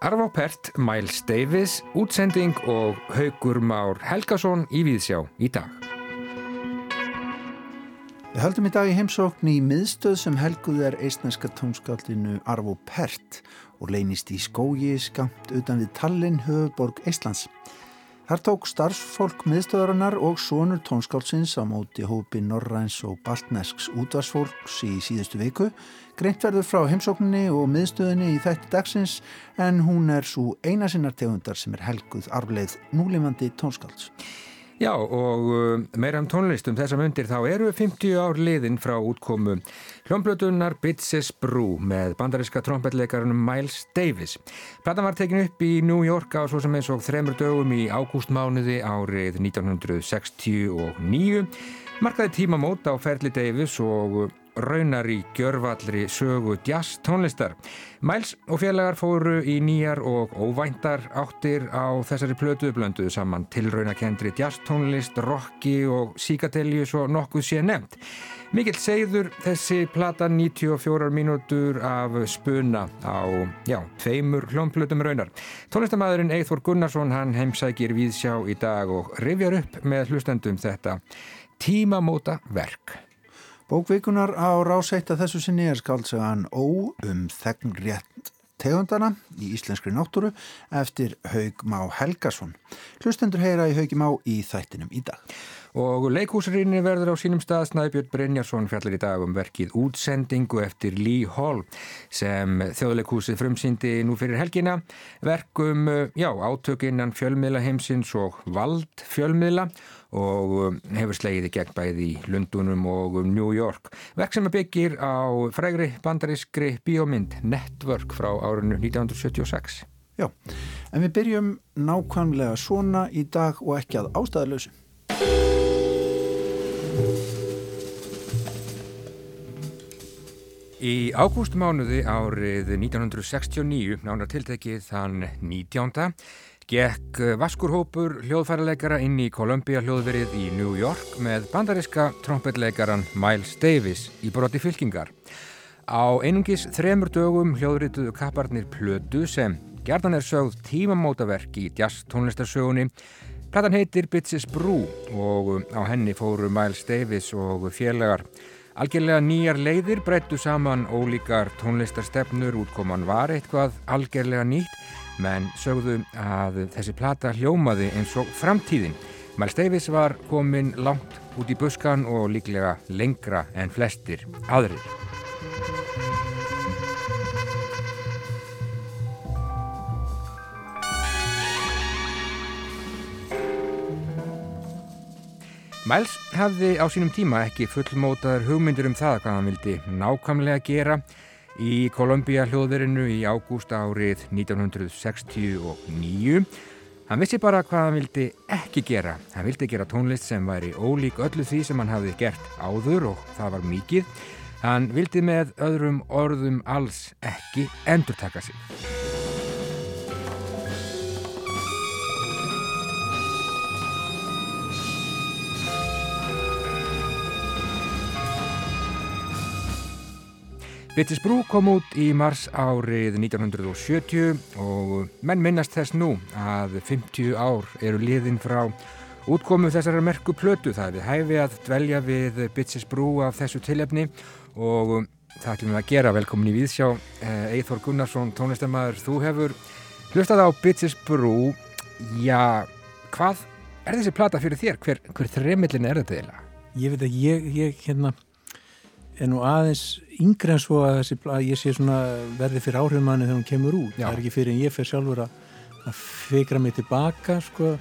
Arvá Pert, Miles Davis, útsending og Haugur Már Helgason í Víðsjá í dag. Við höldum í dag í heimsókn í miðstöð sem helguð er eistnæska tónskallinu Arvó Pert og leynist í skógi skamt utan við Tallinn, höfuborg Eistlands. Þar tók starfsfólk miðstöðarinnar og sonur tónskálsins á móti hópi Norræns og Baltnesks útvarsfólks í síðustu viku. Greint verður frá heimsókninni og miðstöðinni í þætti dagsins en hún er svo eina sinnar tegundar sem er helguð arfleið núlimandi tónskáls. Já og uh, meira um tónlistum þessa myndir þá eru 50 ár liðin frá útkomu hljómblötunar Bitches Brew með bandaríska trompetleikarunum Miles Davis. Platan var tekin upp í New York á svo sem eins og þremur dögum í ágústmánuði árið 1969. Markaði tímamót á Ferli Davis og raunar í gjörvallri sögu jazz tónlistar. Miles og félagar fóru í nýjar og óvæntar áttir á þessari plötu blönduðu saman til raunakendri jazz tónlist, rocki og síkateljus og nokkuð sé nefnt. Mikill segður þessi plata 94 mínútur af spuna á, já, tveimur hljómplötum raunar. Tónlistamæðurinn Eithor Gunnarsson hann heimsækir við sjá í dag og rifjar upp með hlustendum þetta tímamóta verk. Bókvíkunar á ráseitt að þessu sinni er skáltsagan Ó um þegn rétt tegundana í íslenskri náttúru eftir Haug Má Helgason. Hlustendur heyra í Haugi Má í þættinum í dag. Og leikúsrýni verður á sínum stað Snæbjörn Brynjarsson fjallar í dag um verkið útsendingu eftir Lee Hall sem þjóðleikúsið frumsýndi nú fyrir helgina. Verkum, já, átökinnan fjölmiðla heimsins og vald fjölmiðla og um, hefur slegið í gegn bæði í Lundunum og um New York. Verk sem byggir á frægri bandarískri bíómynd Network frá árunnu 1976. Já, en við byrjum nákvæmlega svona í dag og ekki að ástæðalösu. Í ágústmánuði árið 1969, nánar tiltekið þann 19 gekk vaskurhópur hljóðfæraleikara inn í Columbia hljóðverið í New York með bandariska trompetleikaran Miles Davis í broti fylkingar. Á einungis þremur dögum hljóðrituðu kapparnir Plödu sem gerðan er sögð tímamótaverk í jazz tónlistarsögunni. Platan heitir Bitches Brew og á henni fóru Miles Davis og félagar. Algjörlega nýjar leiðir breyttu saman ólíkar tónlistarstefnur, útkoman var eitthvað algjörlega nýtt menn sögðu að þessi plata hljómaði eins og framtíðin. Miles Davis var komin langt út í buskan og líklega lengra en flestir aðrir. Miles hafði á sínum tíma ekki fullmótaður hugmyndir um það hvað hann vildi nákvæmlega gera í Kolumbíja hljóðverinu í ágúst árið 1969. Hann vissi bara hvað hann vildi ekki gera. Hann vildi gera tónlist sem væri ólík öllu því sem hann hafði gert áður og það var mikið. Hann vildi með öðrum orðum alls ekki endurtaka sig. Bitches Brew kom út í mars árið 1970 og menn minnast þess nú að 50 ár eru liðin frá útkomu þessara merku plötu. Það er hæfi að dvelja við Bitches Brew af þessu tilefni og það ætlum við að gera. Velkomin í Víðsjá, Eithor Gunnarsson, tónlistamæður. Þú hefur hlustað á Bitches Brew. Já, hvað er þessi plata fyrir þér? Hver, hver þreymillin er þetta eiginlega? Ég veit að ég, ég hérna er nú aðeins yngre en svo að, þessi, að ég sé svona verði fyrir áhrifumanni þegar hún kemur út. Já. Það er ekki fyrir en ég fer sjálfur að, að fikra mig tilbaka sko.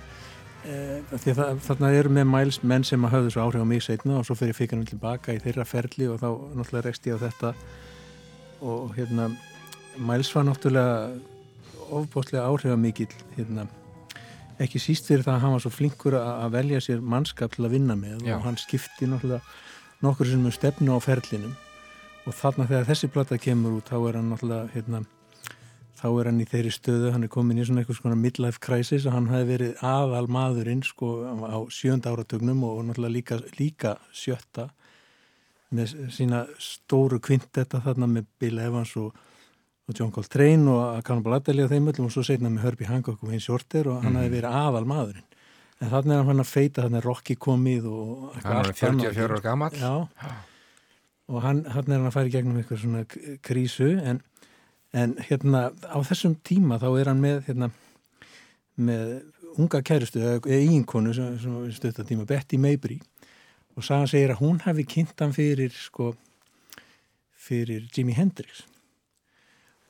E, að þarna eru með mæls menn sem að höfðu svo áhrif á mig setna og svo fer ég fikra mig tilbaka í þeirra ferli og þá náttúrulega rekst ég á þetta og hérna mæls var náttúrulega ofbóstlega áhrifa mikill hérna ekki síst fyrir það að hann var svo flinkur að velja sér mannskap til að vinna með Já. og hann skipti náttúrulega nokkur sem er stefnu á ferlinum og þarna þegar þessi platta kemur út þá er hann náttúrulega hérna, þá er hann í þeirri stöðu, hann er komin í svona eitthvað svona midlife crisis og hann hafi verið aðal maðurinn sko á sjönda áratögnum og náttúrulega líka, líka sjötta með sína stóru kvintetta þarna með Bill Evans og, og John Coltrane og Cannibal Adderley og þeim öllum og svo segna með Herbie Hancock og Vince Shorter og hann mm. hefði verið aðal maðurinn en þannig er hann að feita þannig að Rocky komið og hann er 44 ára gammal og hann, hann er hann að færa gegnum eitthvað svona krísu en, en hérna á þessum tíma þá er hann með hérna, með unga kærustu eða eiginkonu sem, sem stötta tíma Betty Mabry og Sagan segir að hún hefði kynnt hann fyrir sko fyrir Jimi Hendrix.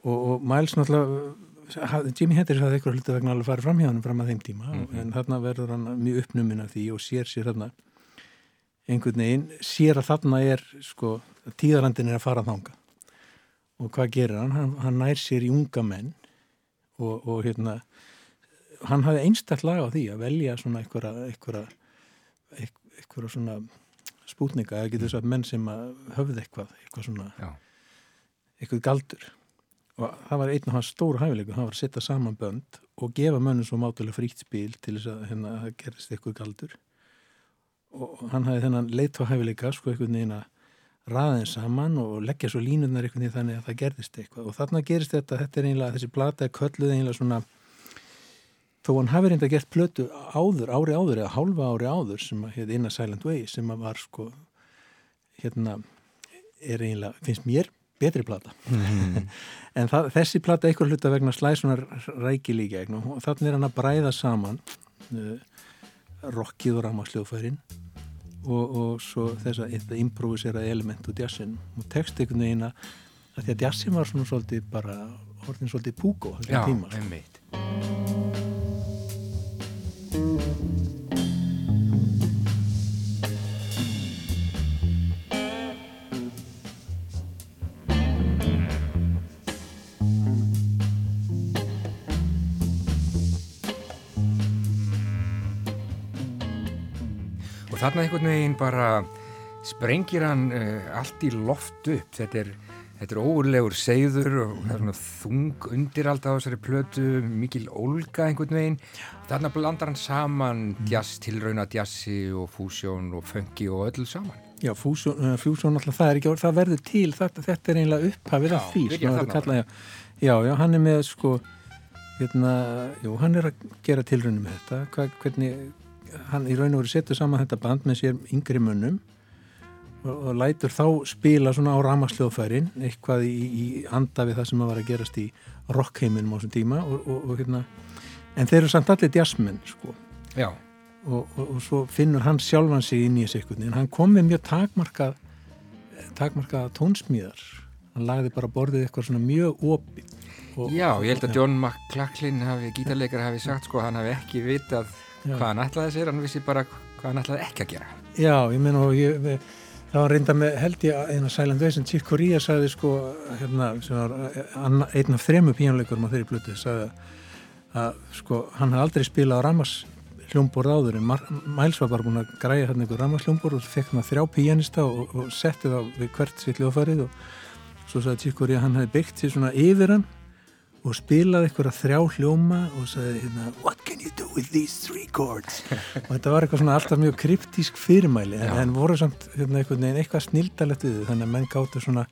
Og, og Miles náttúrulega Jimi Hendrix hafði eitthvað hlutu vegna alveg farið fram hjá hann fram að þeim tíma mm -hmm. en þarna verður hann mjög uppnuminn af því og sér sér þarna einhvern veginn, sér að þarna er sko, tíðarandin er að fara þanga og hvað gerir hann? Hann, hann nær sér í unga menn og, og hérna hann hafði einstaklega á því að velja svona einhverja einhverja einhverja svona spútninga eða getur þess að menn sem að höfði eitthvað, eitthvað svona Já. eitthvað galdur og það var einn af hans stóru hæfileiku, hann var að setja saman bönd og gefa mönnum svo mátulega frítt spil til þess að hérna það gerist eitthvað galdur. Og hann hafði þennan leitt á hæfileika sko eitthvað neina raðin saman og leggja svo línundar eitthvað neina þannig að það gerist eitthvað. Og þarna gerist þetta, þetta er einlega, þessi plata kölluð einlega svona þó hann hafi reynda gert plötu áður, ári áður eða hálfa ári áður sem að hérna Silent Way sem að var sko hérna er eiginlega, finnst mér betri plata. Mm. en það, þessi plata einhver hluta vegna slæsunar ræki líka og þannig er hann að bræða saman uh, rockið og rámasljóðfærin og, og svo þess að þetta improvisera element og jazzin og text einhvern veginn að því að jazzin var svona svolítið bara orðin svolítið púko Já, einmitt þarna einhvern veginn bara sprengir hann uh, allt í loft upp. Þetta er Þetta er óurlegur segður og það er svona þung undir alltaf á þessari plötu, mikil ólga einhvern veginn. Þarna blandar hann saman jazz, tilrauna jazzi og fúsjón og funky og öll saman. Já, fúsjón, uh, fúsjón alltaf það er ekki, það verður til, þetta, þetta er einlega upphafið af því. Já, kalla, já, já, já, hann er með sko, hérna, jú, hann er að gera tilraunum með þetta, hvernig, hann í raun og veru setur saman þetta band með sér yngri munnum og, og lætur þá spila svona á ramasljóðfærin eitthvað í, í anda við það sem að var að gerast í rockheiminum á þessum tíma og, og, hérna, en þeir eru samt allir jazzmenn sko. Og svo finnur hann sjálfan sig inn í þessu eitthvað en hann kom með mjög takmarkað takmarkað tónsmíðar. Hann lagði bara borðið eitthvað svona mjög opið. Já, ég held að John McClacklin gítarleikar hafi sagt sko hann hafi ekki vitað hvað hann ætlaði sér, hann vissi bara hvað hann ætlaði ekki að gera. Já, ég menn og ég, það var reynda með held ég að Way sem Chick Corea sagði sko hérna, sem var einn af þremu píjónleikurum á þeirri blötu sagði að sko hann hafði aldrei spilað á Ramas hljómborð áður en Miles var bara búin að græja hérna einhver Ramas hljómborð og fekk hann að þrjá píjónista og, og setti það við hvert sitt hljóðfarið og svo sagði Chick Corea hann hefði byggt sér svona yfir hann og spilaði eitthvað þrjá hljóma og sagði hérna What you do with these three chords? og þetta var eitthvað svona alltaf mjög kryptísk fyrirmæli en, en voru samt hérna, eitthvað, eitthvað snildalegt við þannig að menn gáttu svona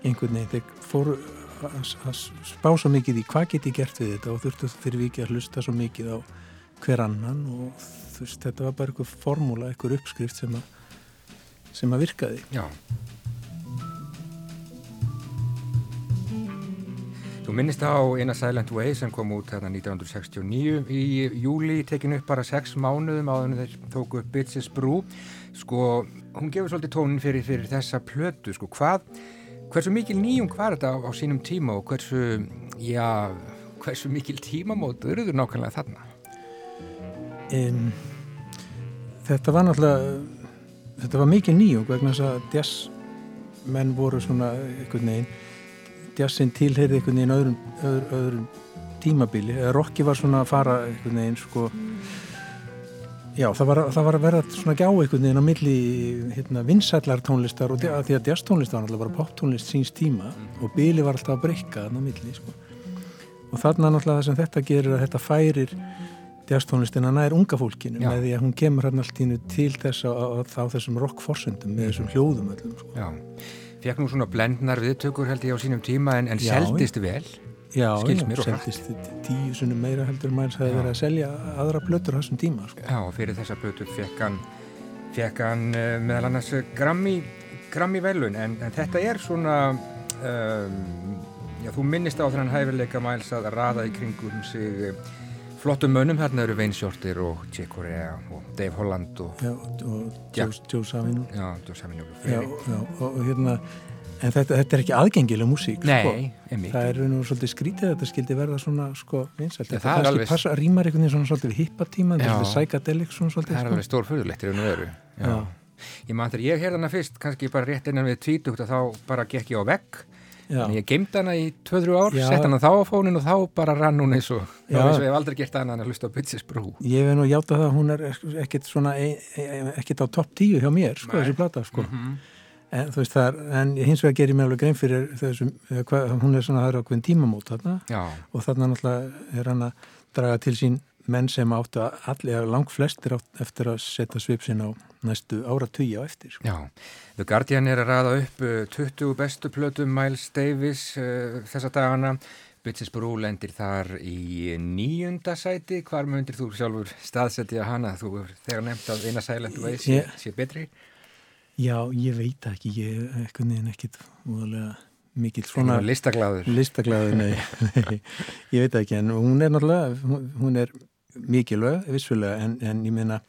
einhvern veginn þeir fóru að spá svo mikið í hvað geti gert við þetta og þurftu fyrir vikið að hlusta svo mikið á hver annan og þú veist þetta var bara eitthvað formúla, eitthvað uppskrift sem að, sem að virkaði. Já Þú minnist á eina Silent Way sem kom út hérna 1969 í júli, tekinu upp bara sex mánuðum áður þeir tóku upp Bitches Brew sko, hún gefur svolítið tónin fyrir, fyrir þessa plötu, sko, hvað hversu mikil nýjum hvað er þetta á, á sínum tíma og hversu, já hversu mikil tímamót eruður nákvæmlega þarna? Um, þetta var náttúrulega þetta var mikil nýjum vegna þess að jazzmenn voru svona einhvern veginn jazzin tilheyrði einhvern veginn öðrum, öðrum, öðrum tímabili Rokki var svona að fara einhvern veginn sko. Já það var, það var að vera svona gjá einhvern veginn á milli hérna, vinsætlar tónlistar og því að jazz tónlist var náttúrulega bara pop tónlist síns tíma og bili var alltaf að breyka þarna á milli sko. Og þarna náttúrulega það sem þetta gerir að þetta færir jazztónlistina nær unga fólkinu með því að hún kemur hérna allt ínu til þess að, að, að, á þessum rockforsendum með þessum hljóðum öllum sko. Já, fekk nú svona blendnar viðtökur held ég á sínum tíma en, en seldist vel Já, já, seldist tíu sunnum meira heldur maður að það verið að selja aðra blötur á þessum tíma sko. Já, og fyrir þessa blötur fekk hann fekk hann uh, meðal annars Grammy, Grammy velun en, en þetta er svona um, já, þú minnist á þennan hæfileika mæls að raða í kringum sig flottum mönnum, hérna eru Wayne Shorter og J. Corea og Dave Holland og, já, og Joe, Joe Savinul Já, Joe Savinul og, og hérna en þetta, þetta er ekki aðgengileg músík Nei, sko. það er nú svolítið skrítið þetta skildi verða svona sko vinsalt þetta það er alveg passa, rýmar einhvern veginn svona svolítið hippatíma er psychedelic svona svolítið það er sko. alveg stór fyrðulegt í raun og veru. Ég maður þegar ég heyrði hana fyrst kannski bara rétt innan við tvítugt að þá bara gekk ég á vegg en ég geimd hana í 2-3 ár, sett hana þá á fónin og þá bara rann hún eins og eins og ég hef aldrei gert hana að hlusta á Bitches Brú. Ég hef nú hjátt að það, hún er ekkert svona e, e, ekkert á topp 10 hjá mér sko, þessi plata sko. Mm -hmm. en þú veist það, en hins vegar ger ég mér alveg grein fyrir þessum, hún er svona er ákveðin tímamót þarna. Já. og þarna náttúrulega er hann að draga til sín menn sem áttu að allir, lang flestir átt eftir að setja svipsin á næstu ára tugi á eftir. Sko. Já, The Guardian er að ræða upp 20 uh, bestu plötum Miles Davis uh, þessa dagana. Bitches Brú lendir þar í nýjunda sæti. Hvar myndir þú sjálfur staðsetja hana? Þú er þegar nefnt að eina sæland og eða sé, sé betri? Já, ég veit ekki. Ég er ekkert ekkit úðalega mikil svona... Listagláður? Listagláður, nei. ég veit ekki, en hún er náttúrulega, hún er mikilvæg, vissulega, en, en ég meina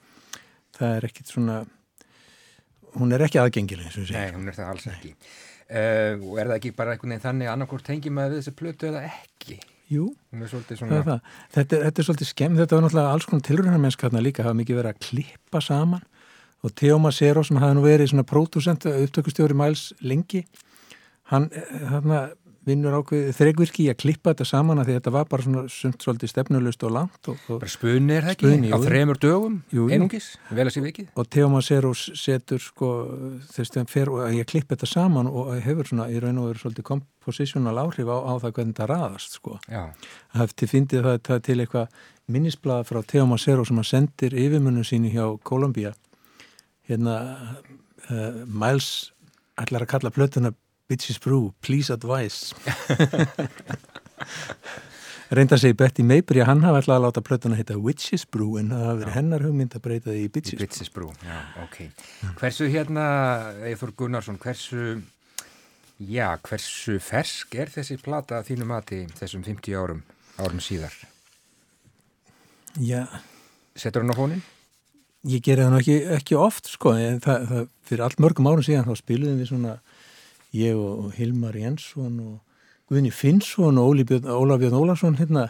það er ekkit svona hún er ekki aðgengileg eins og sé. Nei, hún er það alls ekki uh, og er það ekki bara einhvern veginn þannig annarkort tengi maður við þessi plötu eða ekki? Jú, svona... er það þetta er, þetta er svolítið skemm, þetta var náttúrulega alls konar tilröðarmennsk hérna líka, hafa mikið verið að klippa saman og Teoma Seros hafa nú verið svona pródusent upptökustjóri mæls lengi hann, hérna vinnur ákveð þregvirki í að klippa þetta saman að þetta var bara svona sumt svolítið stefnulust og langt og, og bara spunni er það ekki, á þremur dögum jú, einungis, vel að sé vikið. Og Teoma Seros setur sko þess að ég klippa þetta saman og hefur svona í raun og veru svolítið komposisjónal áhrif á, á það hvernig þetta raðast sko. Það hefði fyndið það, það til eitthvað minnisblad frá Teoma Seros sem að sendir yfirmunum síni hjá Kolumbía hérna uh, Miles ætlar að kalla plötuna Bitches Brew, please advise reynda segja Betty Mabry að hann hafa alltaf að láta plötuna heita Witches Brew en það hafa verið hennar hugmynd að breyta því Bitches, Bitches Brew. Já, ok. Hversu hérna, Eithor Gunnarsson, hversu já, hversu fersk er þessi plata þínu mati þessum 50 árum, árum síðar? Já. Setur hann á fónin? Ég gerði það ekki, ekki oft sko en það, það, fyrir allt mörgum árum síðan þá spiluðum við svona ég og Hilmar Jensson og Guðni Finnsson og Ólaf Björn Ólafsson hérna.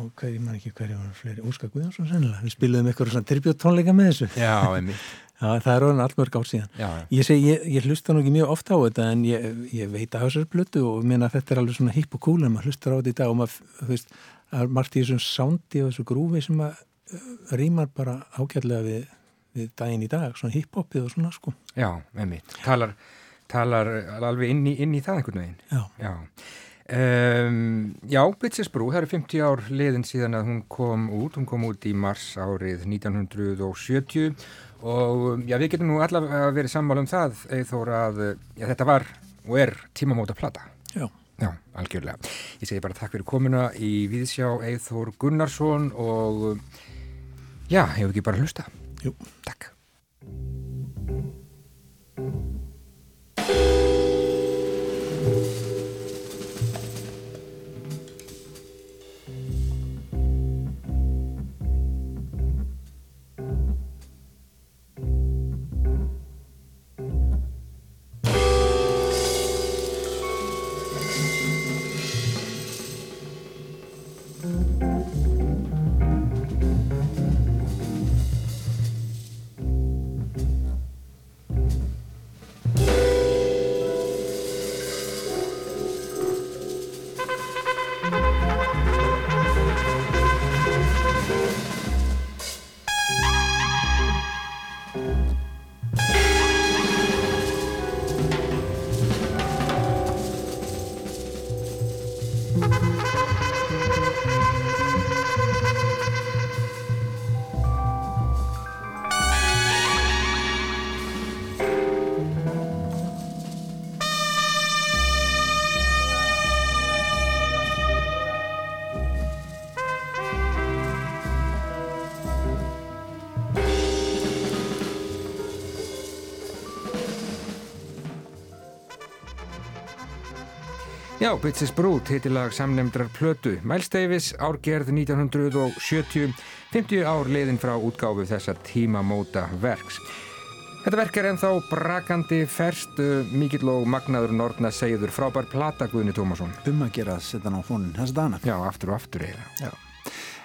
Og hvað, ég man ekki hverja var fleiri, Óskar Guðjónsson sennilega, við spilum eitthvað svona tribbjótt tónleika með þessu. Já, einmitt. Já, það er orðin allmörg átt síðan. Já, já. Ég, seg, ég, ég hlusta nú ekki mjög ofta á þetta en ég, ég veit að þessar blötu og minna að þetta er alveg svona hipp og cool en maður hlustar á þetta í dag og maður, þú veist, það er margt í þessum sándi og þessu grúfi sem að rýmar bara ágæðlega við, við daginn í dag, svona hiphopið og svona sko. Já, einmitt, talar talar alveg inn í, inn í það einhvern veginn. Já. Já, um, já Bitches Brú, það eru 50 ár liðin síðan að hún kom út, hún kom út í mars árið 1970 og já, við getum nú allavega verið sammála um það, eithóra að já, þetta var og er tímamóta plata. Já. Já, algjörlega. Ég segi bara takk fyrir komuna í Víðsjá Eithór Gunnarsson og já, hefur ekki bara hlusta. Jú. Takk. Já, Bitsis Brú, titilag samnemndrar plötu, Mælsteifis, árgerð 1970, 50 ár leiðin frá útgáfu þessa tímamóta verks. Þetta verk er ennþá brakandi, ferst, mikill og magnaður nortna segður frábær plata Guðni Tómasson. Um að gera að setja ná fónin hans dana. Já, aftur og aftur eiginlega.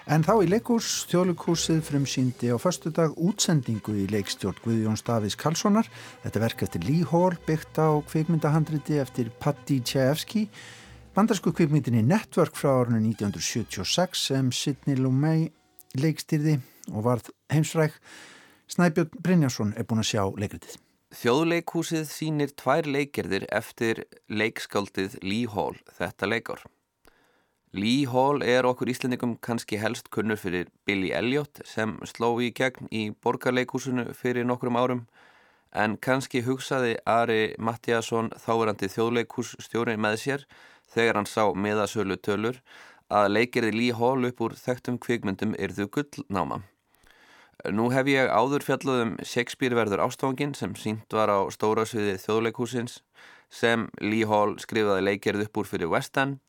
En þá í leikús, þjóðleikúsið frumsýndi á förstu dag útsendingu í leikstjórn Guðjón Stafis Karlssonar. Þetta verk eftir Lee Hall byggt á kvikmyndahandriti eftir Patti Tjæfski. Bandarsku kvikmyndinni Network frá árunni 1976 sem Sidney Lumet leikstýrði og varð heimsræk. Snæbjörn Brynjarsson er búin að sjá leikritið. Þjóðleikhúsið sínir tvær leikirðir eftir leikskáldið Lee Hall þetta leikár. Lee Hall er okkur íslendingum kannski helst kunnur fyrir Billy Elliot sem sló í gegn í borgarleikhúsinu fyrir nokkrum árum en kannski hugsaði Ari Mattiasson þáverandi þjóðleikhússtjóri með sér þegar hann sá miðasölu tölur að leikirði Lee Hall upp úr þekktum kvikmyndum yrðu gullnáma. Nú hef ég áður fjallað um Shakespeare verður ástofangin sem sínt var á stóra sviði þjóðleikhúsins sem Lee Hall skrifaði leikgerð upp úr fyrir West End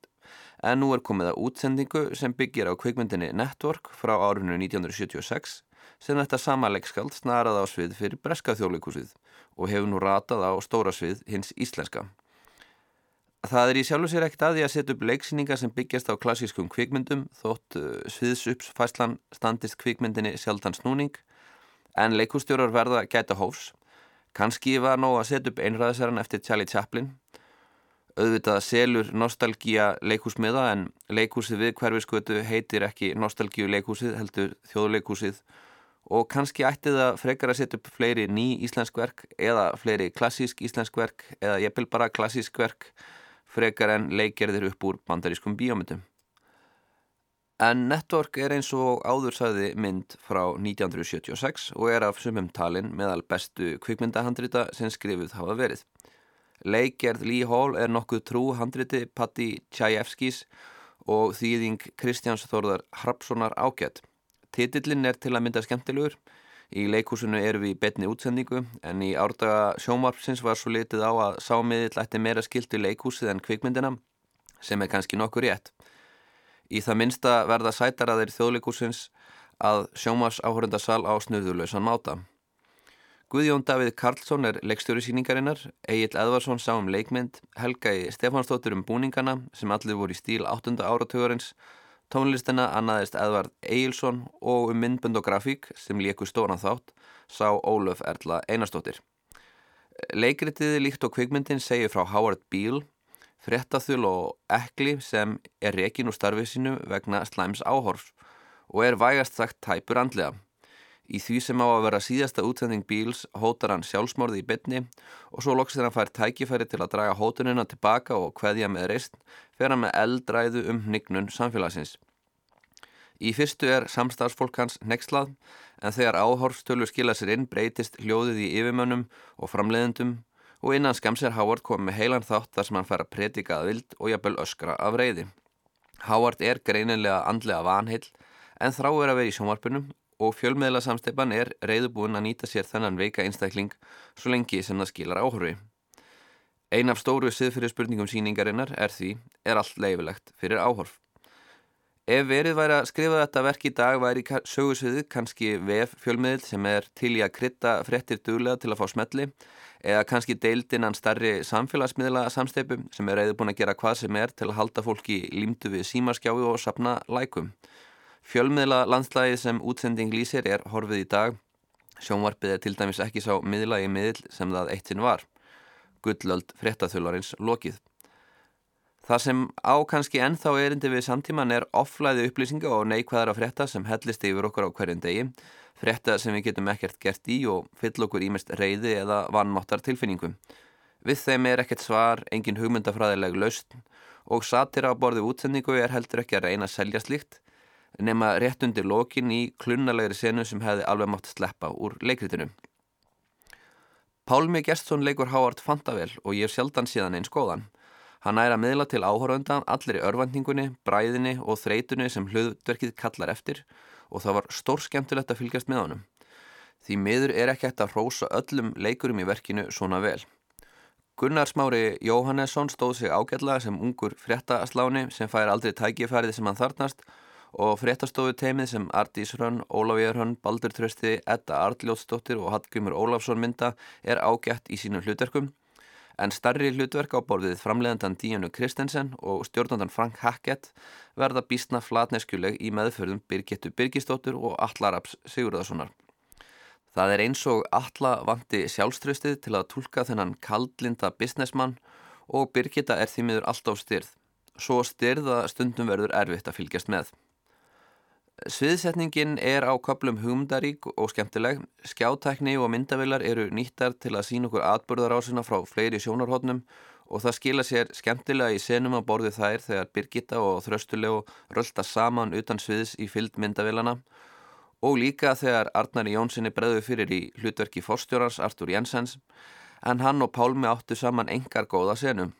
en nú er komið að útsendingu sem byggir á kvikmyndinni Network frá árunnu 1976 sem þetta sama leikskald snaraði á svið fyrir Breska þjóðleikhúsið og hefur nú ratað á stóra svið hins íslenska. Það er í sjálfu sér ekkert að því að setja upp leiksýningar sem byggjast á klassískum kvikmyndum þótt uh, sviðsupsfæslan standist kvikmyndinni sjaldan snúning en leikústjórar verða gæta hófs. Kanski var nóg að setja upp einræðisæran eftir Charlie Chaplin. Auðvitað selur nostalgíja leikúsmiða en leikúsið við hverfiskötu heitir ekki nostalgíu leikúsið heldur þjóðleikúsið og kannski ætti það frekar að setja upp fleiri ný íslensk verk eða fleiri klassísk íslensk verk eða ég vil bara klassísk verk frekar en leikgerðir upp úr bandarískum bíómyndum. En Network er eins og áðursæði mynd frá 1976 og er af sumum talin meðal bestu kvikmyndahandrita sem skrifuð hafa verið. Leikgerð Lee Hall er nokkuð trú handriti Patti Tjæjevskis og þýðing Kristjáns Þórðar Hrapssonar ágætt. Titillin er til að mynda skemmtilegur Í leikúsinu erum við í betni útsendingu en í árdaga sjómarpsins var svo litið á að sámiðill ætti meira skiltu leikúsið en kvikmyndina sem er kannski nokkur rétt. Í það minsta verða sætaraðir þjóðleikúsins að sjómars áhörunda sal á snuðulösan máta. Guðjón Davíð Karlsson er leikstjóri síningarinnar, Egil Edvarsson sá um leikmynd, Helga í Stefansdóttur um búningana sem allir voru í stíl 8. áratugurins Tónlistina annaðist Edvard Eilsson og um myndbund og grafík sem líku stóran þátt sá Ólöf Erla Einarstóttir. Leikritiði líkt og kvikmyndin segir frá Howard Beale, frettaþul og ekli sem er rekin úr starfið sínu vegna slæms áhorfs og er vægast sagt tæpur andlega. Í því sem á að vera síðasta útsending Bíls hótar hann sjálfsmorði í bytni og svo loks þegar hann fær tækifæri til að draga hótunina tilbaka og hveðja með reist fer hann með eldræðu um hnignun samfélagsins. Í fyrstu er samstarfsfólk hans nexlað en þegar áhorfstölu skila sér inn breytist hljóðið í yfirmönnum og framleiðendum og innan skemsir Howard kom með heilan þátt þar sem hann fær að predika að vild og jafnvel öskra af reyði. Howard er greinilega andlega vanhill en þráir að vera í sjónvarpunum og fjölmiðla samsteipan er reyðubúin að nýta sér þennan veika einstakling svo lengi sem það skilar áhörfi. Ein af stóru siðfyrir spurningum síningarinnar er því, er allt leifilegt fyrir áhorf. Ef verið væri að skrifa þetta verk í dag væri sögursviðið kannski VF fjölmiðil sem er til í að krytta frettir duglega til að fá smelli eða kannski deildinnan starri samfélagsmiðla samsteipu sem er reyðubúin að gera hvað sem er til að halda fólki límtu við símaskjái og sapna lækum. Fjölmiðla landslægið sem útsending lýsir er horfið í dag. Sjónvarpið er til dæmis ekki sá miðlagi miðl sem það eittin var. Gullöld fréttaþularins lokið. Það sem á kannski ennþá erindi við samtíman er offlæði upplýsinga og neikvæðara frétta sem hellist yfir okkur á hverjum degi. Frétta sem við getum ekkert gert í og fyll okkur ímest reyði eða vannmáttar tilfinningum. Við þeim er ekkert svar, engin hugmyndafræðileg laust og satira á borði útsendingu er heldur ekki að reyna að selja slíkt nema rétt undir lokin í klunnalegri senu sem hefði alveg mátt sleppa úr leikritinu. Pálmi Gjertsson leikur Hávard Fantavel og ég er sjaldan síðan eins góðan. Hann að miðla til áhöröndan allir í örvendingunni, bræðinni og þreytunni sem hlutverkið kallar eftir og það var stór skemmtilegt að fylgjast með honum. Því miður er ekki hægt að hrósa öllum leikurum í verkinu svona vel. Gunnar Smári Jóhannesson stóð sig ágætla sem ungur fréttasláni sem fær aldrei tækifærið sem hann þarnast og fréttastofu teimið sem Ardís Hrönn, Ólafíður Hrönn, Baldur Trösti, Edda Ardljótsdóttir og Hallgrimur Ólafsson mynda er ágætt í sínum hlutverkum en starri hlutverk á borðið framlegandan Díanu Kristensen og stjórnandan Frank Hackett verða bísna flatneskjuleg í meðförðum Birgittu Birgistóttur og Allaraps Sigurðarssonar. Það er eins og alla vandi sjálfströstið til að tólka þennan kaldlinda businessmann og Birgitta er því miður alltaf styrð. Svo styrð að stundum verður erfitt að fylgjast með. Sviðsetningin er á köplum hugmyndarík og skemmtileg. Skjátækni og myndavillar eru nýttar til að sína okkur atbörðarásina frá fleiri sjónarhóttnum og það skila sér skemmtilega í senum á borði þær þegar Birgitta og Þröstulegu rölda saman utan sviðs í fyllt myndavillana og líka þegar Arnari Jónssoni breðu fyrir í hlutverki fórstjórars Artur Jensens en hann og Pálmi áttu saman engar góða senum.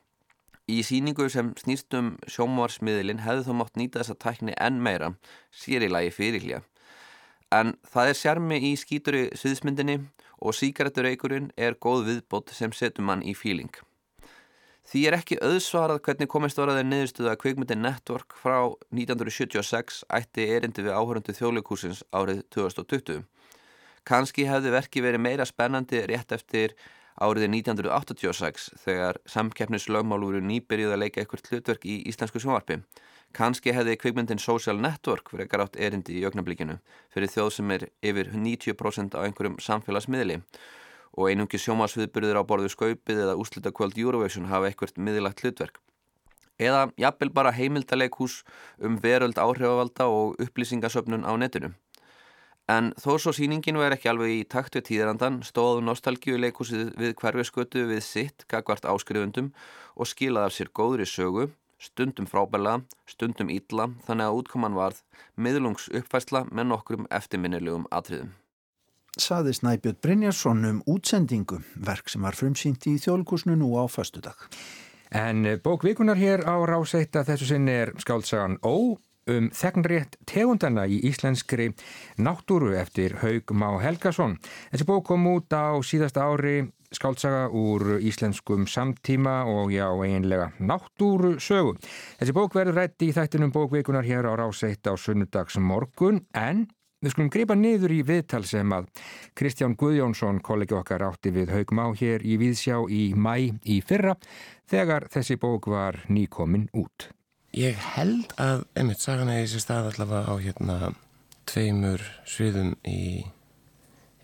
Í síningu sem snýstum sjómarsmiðilinn hefði þó mátt nýta þessa tækni enn meira, sér í lagi fyrirlja. En það er sjarmi í skíturi sviðsmyndinni og síkareturreikurinn er góð viðbót sem setur mann í fíling. Því er ekki auðsvarað hvernig komist var að þeir niðurstuða kveikmyndin Network frá 1976 ætti erindi við áhörundu þjóðleikúsins árið 2020. Kanski hefði verki verið meira spennandi rétt eftir árið 1986 þegar samkeppnislaugmál voru nýbyrjuð að leika eitthvað hlutverk í íslensku sjónvarpi. Kanski hefði kveikmyndin Social Network verið garátt erindi í ögnablikinu fyrir þjóð sem er yfir 90% á einhverjum samfélagsmiðli og einungi sjómasviðbyrðir á borðu skaupið eða úslita kvöld Eurovision hafa eitthvað miðlagt hlutverk. Eða jafnvel bara heimildaleghús um veröld áhrifavalda og upplýsingasöfnun á netinu. En þó svo síningin var ekki alveg í takt við tíðrandan stóðu nostalgíuleikhúsið við hverfiskötu við sitt gagvart áskrifundum og skilaði af sér góðri sögu, stundum frábæla, stundum ítla þannig að útkoman varð miðlungs uppfæsla með nokkrum eftirminnilegum atriðum saði Snæbjörn Brynjarsson um útsendingu, verk sem var frumsýnt í þjólkusnu nú á fastudag. En bókvikunar hér á ráseitt að þessu sinni er skáltsagan Ó um þegnrétt tegundana í íslenskri náttúru eftir Haug Má Helgason. Þessi bók kom út á síðasta ári skáltsaga úr íslenskum samtíma og já, eiginlega náttúru sögu. Þessi bók verður rætt í þættinum bókvikunar hér á ráseitt á sunnudags morgun en Við skulum gripa niður í viðtal sem að Kristján Guðjónsson, kollegi okkar, átti við haugum á hér í Víðsjá í mæ í fyrra þegar þessi bók var nýkomin út. Ég held að, einmitt, sagan er í þessi stað allavega á hérna tveimur sviðum í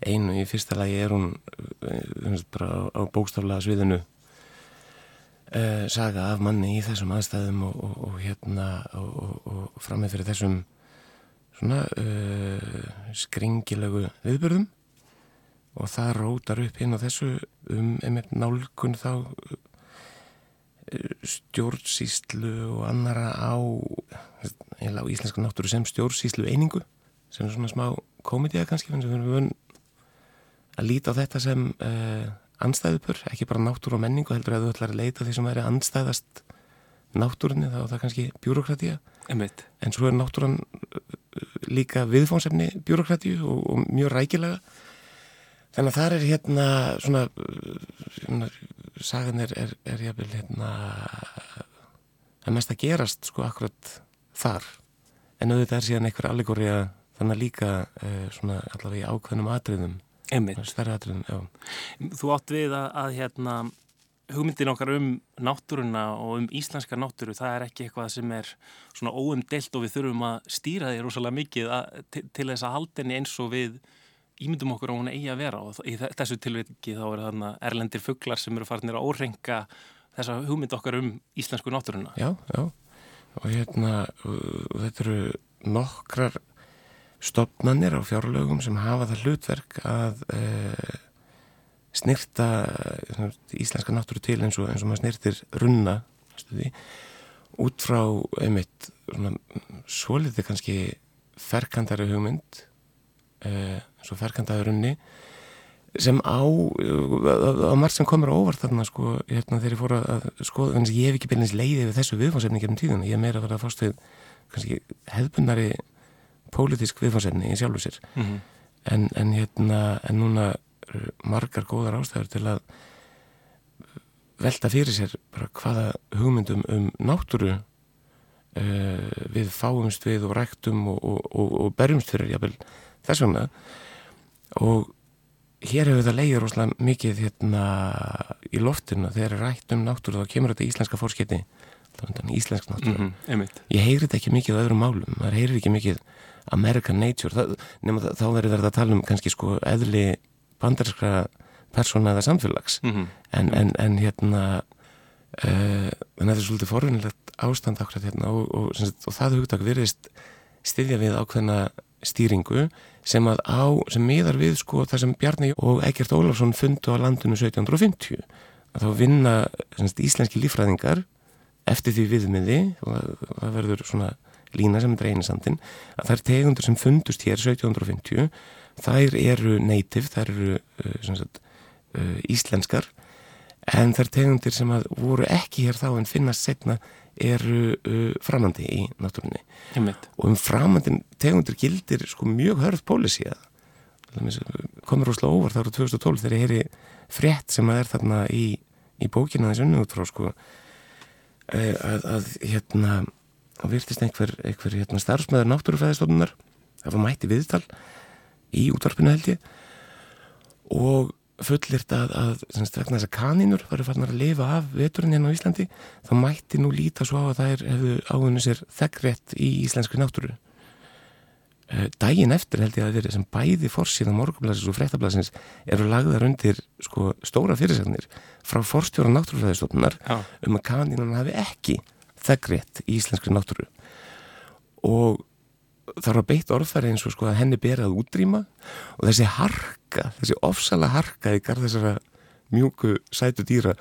einu. Í fyrsta lagi er hún uh, bara á bókstaflega sviðinu uh, saga af manni í þessum aðstæðum og, og, og hérna og, og framið fyrir þessum svona uh, skringilegu viðbörðum og það rótar upp á þessu um einmitt nálgun þá stjórnsýslu og annara á, á íslenska náttúru sem stjórnsýslu einingu sem er svona smá komediða kannski við erum að líta á þetta sem uh, anstæðupur, ekki bara náttúru og menningu heldur að þú ætlar að leita því sem væri anstæðast náttúrunni þá er það kannski bjúrokratíja en svo er náttúran líka viðfónsefni bjúrokratíu og, og mjög rækilega. Þannig að það er hérna svona, svona sagan er, er, er jafnvel hérna að mest að gerast sko akkurat þar. En auðvitað er síðan einhver allegóri að þannig líka eh, svona allavega í ákveðnum atriðum. Stærra atriðum, já. Þú átt við að, að hérna hugmyndin okkar um náttúruna og um íslenska náttúru, það er ekki eitthvað sem er svona óumdelt og við þurfum að stýra því rosalega mikið að, til, til þess að haldinni eins og við ímyndum okkur á hún eigi að vera og í þessu tilviki þá er þarna erlendir fugglar sem eru farinir að órenga þessa hugmynd okkar um íslensku náttúruna. Já, já, og hérna og þetta eru nokkrar stopnannir á fjárlögum sem hafa það hlutverk að e, snirta íslenska náttúru til eins og, eins og maður snirtir runna stuði, út frá einmitt svolítið kannski ferkandari hugmynd eh, svo ferkandaði runni sem á á margt sem komur óvart þarna sko, hérna þegar ég fór að skoða þannig að ég hef ekki byrjins leiðið við þessu viðfánsefni gerum tíðan, ég er meira að vera að fást við kannski hefðbundari pólitísk viðfánsefni í sjálfu sér mm -hmm. en, en hérna en núna margar góðar ástæður til að velta fyrir sér bara hvaða hugmyndum um náttúru við fáumst við og ræktum og, og, og, og berjumst fyrir jáfnvel þess vegna. Og hér hefur það leiðið rosalega mikið hérna í loftinu. Þegar er rætt um náttúru þá kemur þetta íslenska fórskiti íslensk náttúru mm -hmm, ég heyri þetta ekki mikið á öðrum málum. Það heyri ekki mikið American Nature. Það, nema þá verður þetta að tala um kannski sko eðli bandarskra persóna eða samfélags. Mm -hmm. en, en, en hérna uh, þetta er svolítið forvinnilegt ástand ákveð hérna og, og, og, og það hugtak verðist styðja við ákveðna stýringu sem að á, sem miðar við sko það sem Bjarni og Egert Ólafsson fundu á landinu 1750 að þá vinna semst, íslenski lífræðingar eftir því viðmiði og það verður svona lína sem er dreyinisandin að það er tegundur sem fundust hér 1750 þær eru native, þær eru uh, sagt, uh, íslenskar en þær tegundir sem voru ekki hér þá en finnast setna eru uh, framandi í náttúrunni. Og um framandi tegundir gildir sko mjög hörð pólisíða komur ósláð óvar þá eru 2012 þegar ég heyri frétt sem að er þarna í, í bókina þessu unni út frá sko að, að hérna þá virtist einhver, einhver hérna, starfsmæður náttúrufæðistofnunar það var mætti viðtal í útvarpinu held ég og fullirt að, að semst, vegna þess að kanínur varu fannar að lifa af veturinn hérna á Íslandi þá mætti nú líta svo á að þær hefðu áðunni sér þeggrétt í íslenski náttúru. Daginn eftir held ég að verið sem bæði fórsíðan morgunblæsins og frettablæsins eru lagðar undir sko, stóra fyrirsagnir frá fórstjóra náttúrufæðistofnunar um að kanínun hafi ekki þeggrétt í íslenski náttúru. Og það var beitt orðfæri eins og sko að henni berið að útrýma og þessi harka, þessi ofsala harka í garð þessara mjúku sætu dýra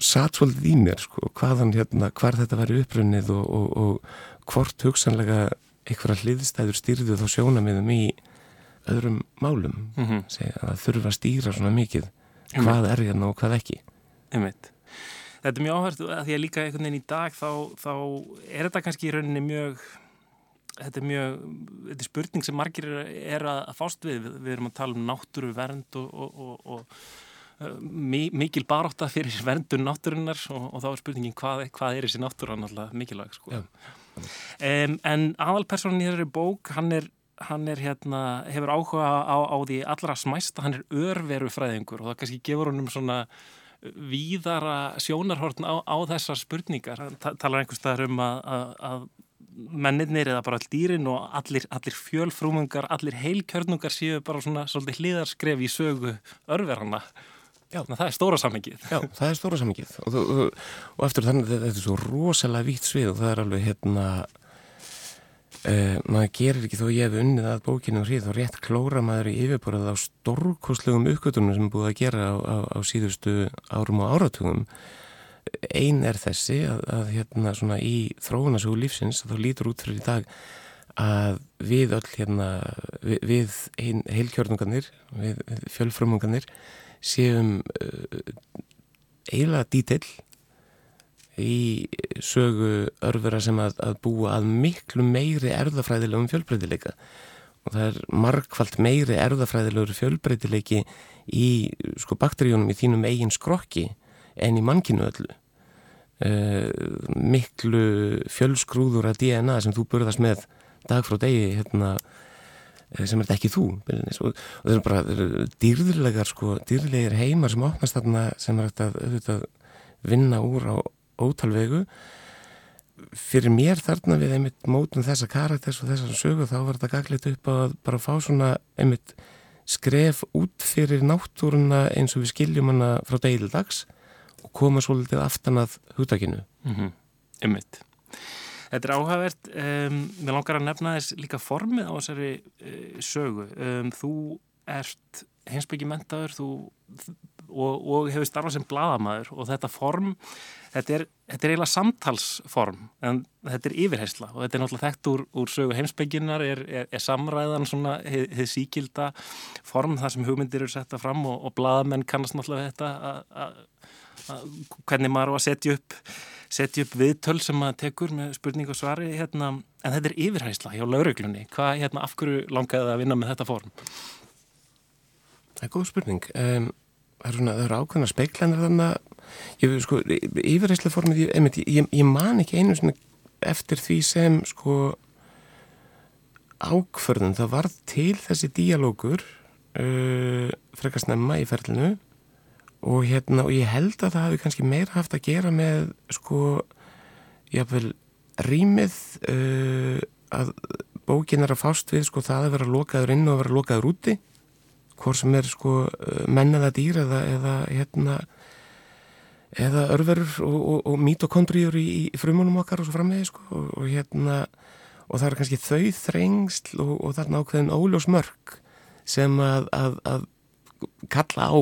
satt svolítið í mér sko, hvaðan hérna, hvar þetta væri upprunnið og, og, og hvort hugsanlega einhverja hliðstæður stýrðu þá sjónamiðum í öðrum málum mm -hmm. Segja, að þurfa að stýra svona mikið hvað er hérna og hvað ekki Einmitt. Þetta er mjög áhært að því að líka einhvern veginn í dag þá, þá er þetta kannski í rauninni mjög þetta er mjög, þetta er spurning sem margir er að fást við. Við, við erum að tala um náttúru vernd og, og, og, og mikil baróta fyrir verndun náttúrunnar og þá er spurningin hvað, hvað er þessi náttúra náttúrulega mikilvæg sko. um, en aðalpersonin í þessari bók hann er, hann er hérna, hefur áhuga á, á því allra smæsta, hann er örveru fræðingur og það kannski gefur honum svona víðara sjónarhortn á, á þessar spurningar, hann talar einhvers staðar um að, að, að mennirnir eða bara all dýrin og allir, allir fjölfrúmungar, allir heilkjörnungar séu bara svona svolítið hliðarskref í sögu örverana. Já, það er stóra samingið. Já, það er stóra samingið og, og, og eftir þannig þetta er svo rosalega vítt svið og það er alveg hérna uh, maður gerir ekki þó ég hef unnið að bókinu og hríð og rétt klóra maður í yfirborðað á stórkoslegum uppgötunum sem er búið að gera á, á, á síðustu árum og áratugum einn er þessi að, að hérna svona í þróunasögu lífsins þá lítur út fyrir í dag að við öll hérna við, við ein, heilkjörnungarnir við, fjölfrumungarnir séum uh, eiginlega dítill í sögu örfura sem að, að búa að miklu meiri erðafræðilegum fjölbreytileika. Og það er markvallt meiri erðafræðilegur fjölbreytileiki í sko bakteríunum í þínum eigin skrokki en í mannkinu öllu miklu fjölskrúður að DNA sem þú burðast með dag frá degi hérna, sem er þetta ekki þú og, og það er bara dýrðilegar sko, dýrðilegir heimar sem opnast þarna sem er að, að vinna úr á ótalvegu. Fyrir mér þarna við einmitt mótum þessa karakters og þessa sögu þá var þetta gagleitt upp að bara fá svona einmitt skref út fyrir náttúruna eins og við skiljum hana frá deildags og koma svolítið aftan að húttakinu mm -hmm. Einmitt Þetta er áhagvert, um, mér langar að nefna þess líka formið á þessari uh, sögu. Um, þú ert heimsbyggi mentaður og, og hefur starfað sem bladamæður og þetta form, þetta er, þetta er eiginlega samtalsform en þetta er yfirheysla og þetta er náttúrulega þekkt úr, úr sögu heimsbygginar, er, er, er samræðan svona hefð síkilda form þar sem hugmyndir eru setta fram og, og bladamenn kannast náttúrulega þetta að hvernig maður á að setja upp setja upp viðtöl sem maður tekur með spurning og svari hérna, en þetta er yfirhæsla hjá lauruglunni, hvað hérna af hverju langaði það að vinna með þetta form? Það er góð spurning. Um, það eru, ákveðna speiklanir þannig ég, sko, yfirreyslega formið, ég, ég, ég man ekki einu svona eftir því sem sko ákförðun, það var til þessi díalógur uh, frekar snemma í ferlinu og hérna, og ég held að það hafi kannski meira haft að gera með sko, jáfnveil rýmið uh, að bókin er að fást við sko það að vera lokaður inn og að vera lokaður úti. Hvort sem er sko menn eða dýr eða, eða hérna eða örverur og, og, og mítokondrýjur í, í frumunum okkar og svo framvegi sko. Og, og hérna og það er kannski þau þrengsl og þarna ákveðin óljós mörg sem að, að, að kalla á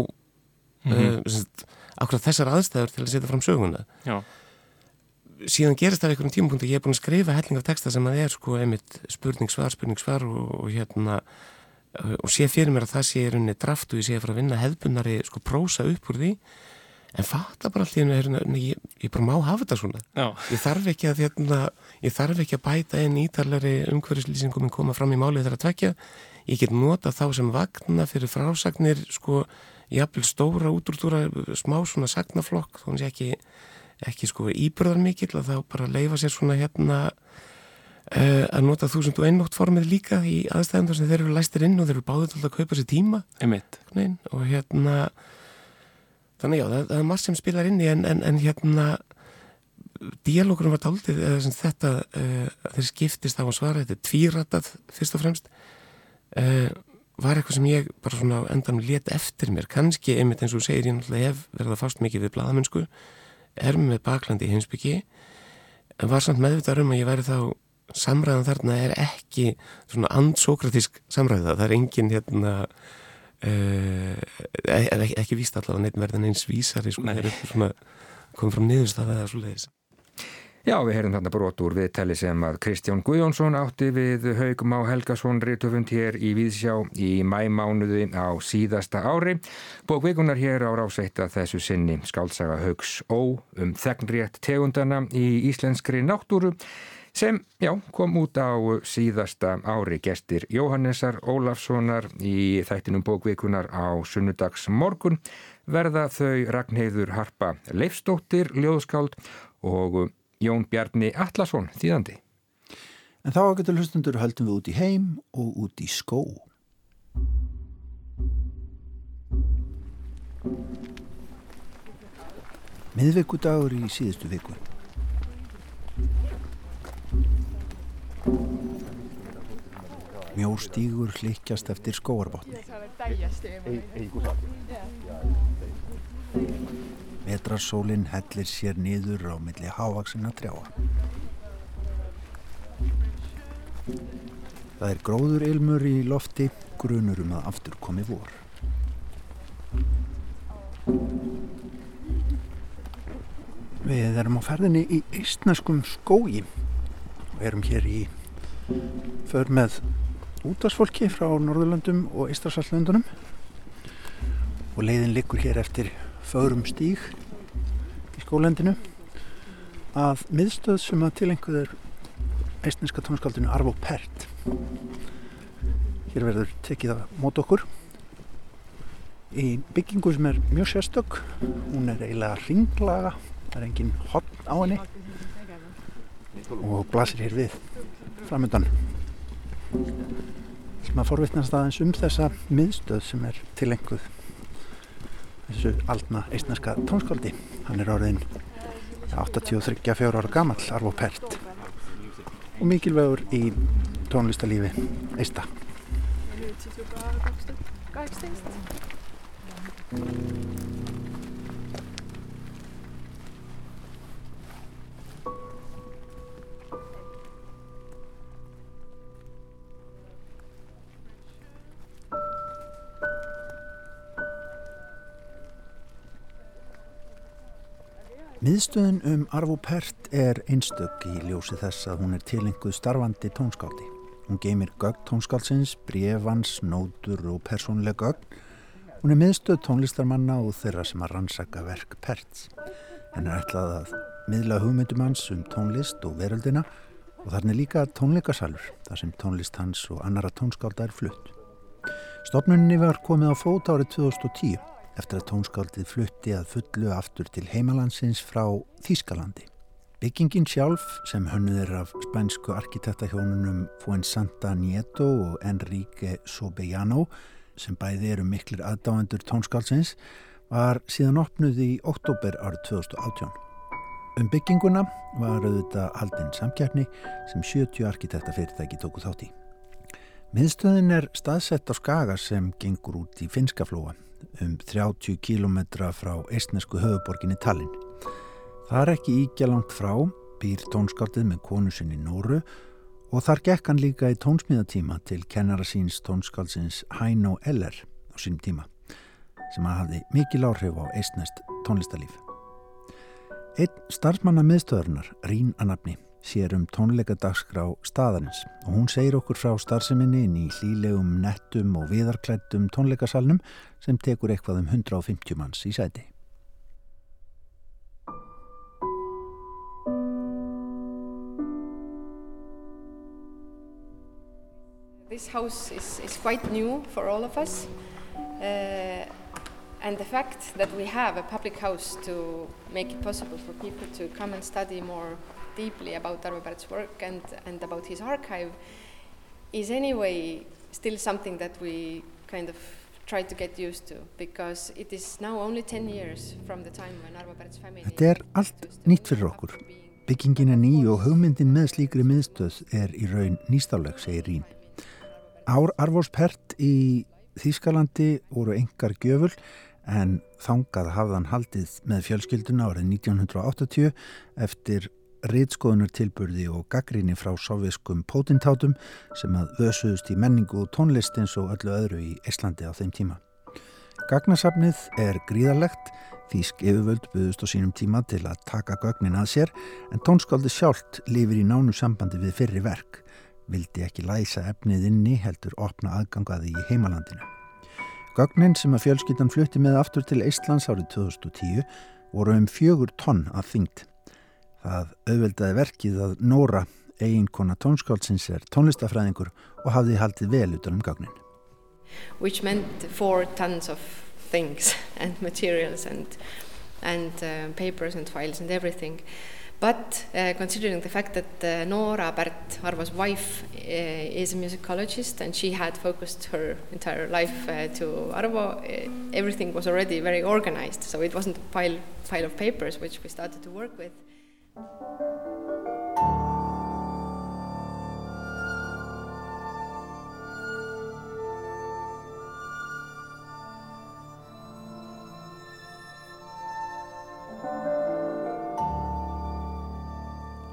mm -hmm. uh, akkurat þessar aðstæður til að setja fram söguna. Já. Síðan gerist það einhverjum tímapunktu ég er búin að skrifa helling af texta sem að er sko einmitt spurning svar, spurning svar og, og hérna og sé fyrir mér að það sé í rauninni draft og ég sé að fara að vinna hefðbunari sko prósa upp úr því. En fatta bara allir ég, ég bara má hafa þetta svona. Ég þarf ekki að hérna, ég þarf ekki að bæta einn ítarleiri umhverjuslýsingum en koma fram í málið þegar að tvekja ég get nota þá sem vagna fyrir frásagnir sko jafnvel stóra útrútúra smá svona sagnaflokk þá er ekki, ekki sko íbörðar mikill og þá bara leifa sér svona hérna Uh, að nota þúsund og einnótt formið líka í aðstæðum þar sem þeir eru læstir inn og þeir eru báðið til að kaupa sér tíma. Nein, og hérna þannig já, það, það er margt sem spilar inn í en, en, en hérna dialókurum var taldið þetta uh, þeir skiptist á að svara þetta er tvíratað fyrst og fremst. Uh, var eitthvað sem ég bara svona endan let eftir mér. Kannski einmitt eins og segir ég náttúrulega hef verið að fást mikið við bladamennsku er með baklandi í hinsbyggi en var samt meðvitað um að ég væri þá samræðan þarna er ekki svona andsókratísk samræða, það er engin hérna uh, ekki, ekki víst allavega neitt verðan eins vísari sko, eitthvað svona komið frá niðurstaða eða svo leiðis Já, við heyrðum þarna brot úr viðtali sem að Kristján Guðjónsson átti við Haugum á Helgason Rítöfund hér í Víðsjá í mæmánuði á síðasta ári. Bókvikunar hér á ráseitt að þessu sinni skáltsaga Haugs Ó um þegnrétt tegundana í íslenskri náttúru sem já, kom út á síðasta ári gestir Jóhannesar Ólafssonar í þættinum bókvikunar á sunnudags morgun verða þau Ragnheiður Harpa Leifstóttir, Ljóðskáld og Jón Bjarni Allarsson þýðandi. En þá getur hlustundur höldum við út í heim og út í skó. Miðveikudagur í síðustu viku. Mjórstígur hlikkjast eftir skóarbotni. Vetrarsólinn hellir sér niður á milli hávaksina trjáa. Það er gróður ilmur í lofti, grunur um að aftur komi vor. Við erum á ferðinni í eistnaskum skógi og erum hér í för með útvarsfólki frá Norðurlandum og Ístrasalslöndunum og leiðin liggur hér eftir förum stíg í skólendinu að miðstöð sem að tilenguður eistneska tónskaldinu Arvo Pert hér verður tekið að móta okkur. Í byggingu sem er mjög sérstök hún er eiginlega ringlaga það er engin hotn á henni. Og blasir hér við framöndan sem að forvittnast aðeins um þessa miðstöð sem er tilenguð þessu aldna eistneska tónskáldi hann er orðin 83-4 ára gammal Arvo Pert og mikilvægur í tónlistalífi eista Miðstöðun um Arvo Pert er einstök í ljósi þess að hún er tilenguð starfandi tónskáldi. Hún geymir gögn tónskáldsins, brefans, nótur og persónlega gögn. Hún er miðstöð tónlistarmanna og þeirra sem að rannsaka verk Perts. Henn er ætlað að miðla hugmyndum hans um tónlist og veröldina og þarna er líka tónleikasalur þar sem tónlist hans og annara tónskálda er flutt. Stofnunni var komið á fót árið 2010 eftir að tónskáldið flutti að fullu aftur til heimalandsins frá Þískalandi. Byggingin sjálf sem hönnuðir af spænsku arkitektahjónunum Fuensanta Nieto og Enrique Sobellano sem bæði eru miklir aðdáendur tónskálsins var síðan opnuð í oktober árið 2018. Um bygginguna var auðvitað haldinn samkjafni sem 70 arkitektafyrirtæki tóku þátt í. Miðstöðin er staðsett á skaga sem gengur út í Finskaflóa um 30 km frá eistnesku höfuborginni Tallinn. Það er ekki íkja langt frá, býr tónskáldið með konu sinni Nóru og þar gekk hann líka í tónsmíðatíma til kennara síns tónskáldsins Hæno Eller á sínum tíma sem að hafði mikil áhrif á eistnest tónlistalíf. Einn starfsmanna miðstöðurnar, Rín Annabni, sér um tónleikadagskrá staðarins og hún segir okkur frá starfseminni inn í hlílegum nettum og viðarklættum tónleikasalnum sem tekur eitthvað um 150 manns í sæti. This house is, is quite new for all of us uh, and the fact that we have a public house to make it possible for people to come and study more deeply about Arvo Pärt's work and, and about his archive is anyway still something that we kind of try to get used to because it is now only 10 years from the time when Arvo Pärt's family Þetta er allt nýtt fyrir okkur. Byggingin er ný og hugmyndin með slíkri miðstöð er í raun nýstáleg, segir Rín. Ár Arvós Pert í Þýskalandi voru engar gjöful en þangað hafðan haldið með fjölskylduna árið 1980 eftir reytskoðunar tilburði og gaggríni frá sovjeskum pótintátum sem að vösuðust í menningu og tónlist eins og öllu öðru í Íslandi á þeim tíma. Gagnasafnið er gríðarlegt, Þýsk yfirvöld buðust á sínum tíma til að taka gögnin að sér en tónskáldi sjálft lifir í nánu sambandi við fyrri verk, vildi ekki læsa efnið inni heldur opna aðgangaði í heimalandinu. Gögnin sem að fjölskyttan flutti með aftur til Íslands árið 2010 voru um fjögur tonn af þyngd. Það auðveldaði verkið að Nóra, eiginkona tónskáldsins, er tónlistafræðingur og hafði haldið vel utanum gagnin. Which meant four tons of things and materials and, and uh, papers and files and everything. But uh, considering the fact that uh, Nora Bert, Arvo's wife, uh, is a musicologist and she had focused her entire life uh, to Arvo, uh, everything was already very organized. So it wasn't a pile, pile of papers which we started to work with.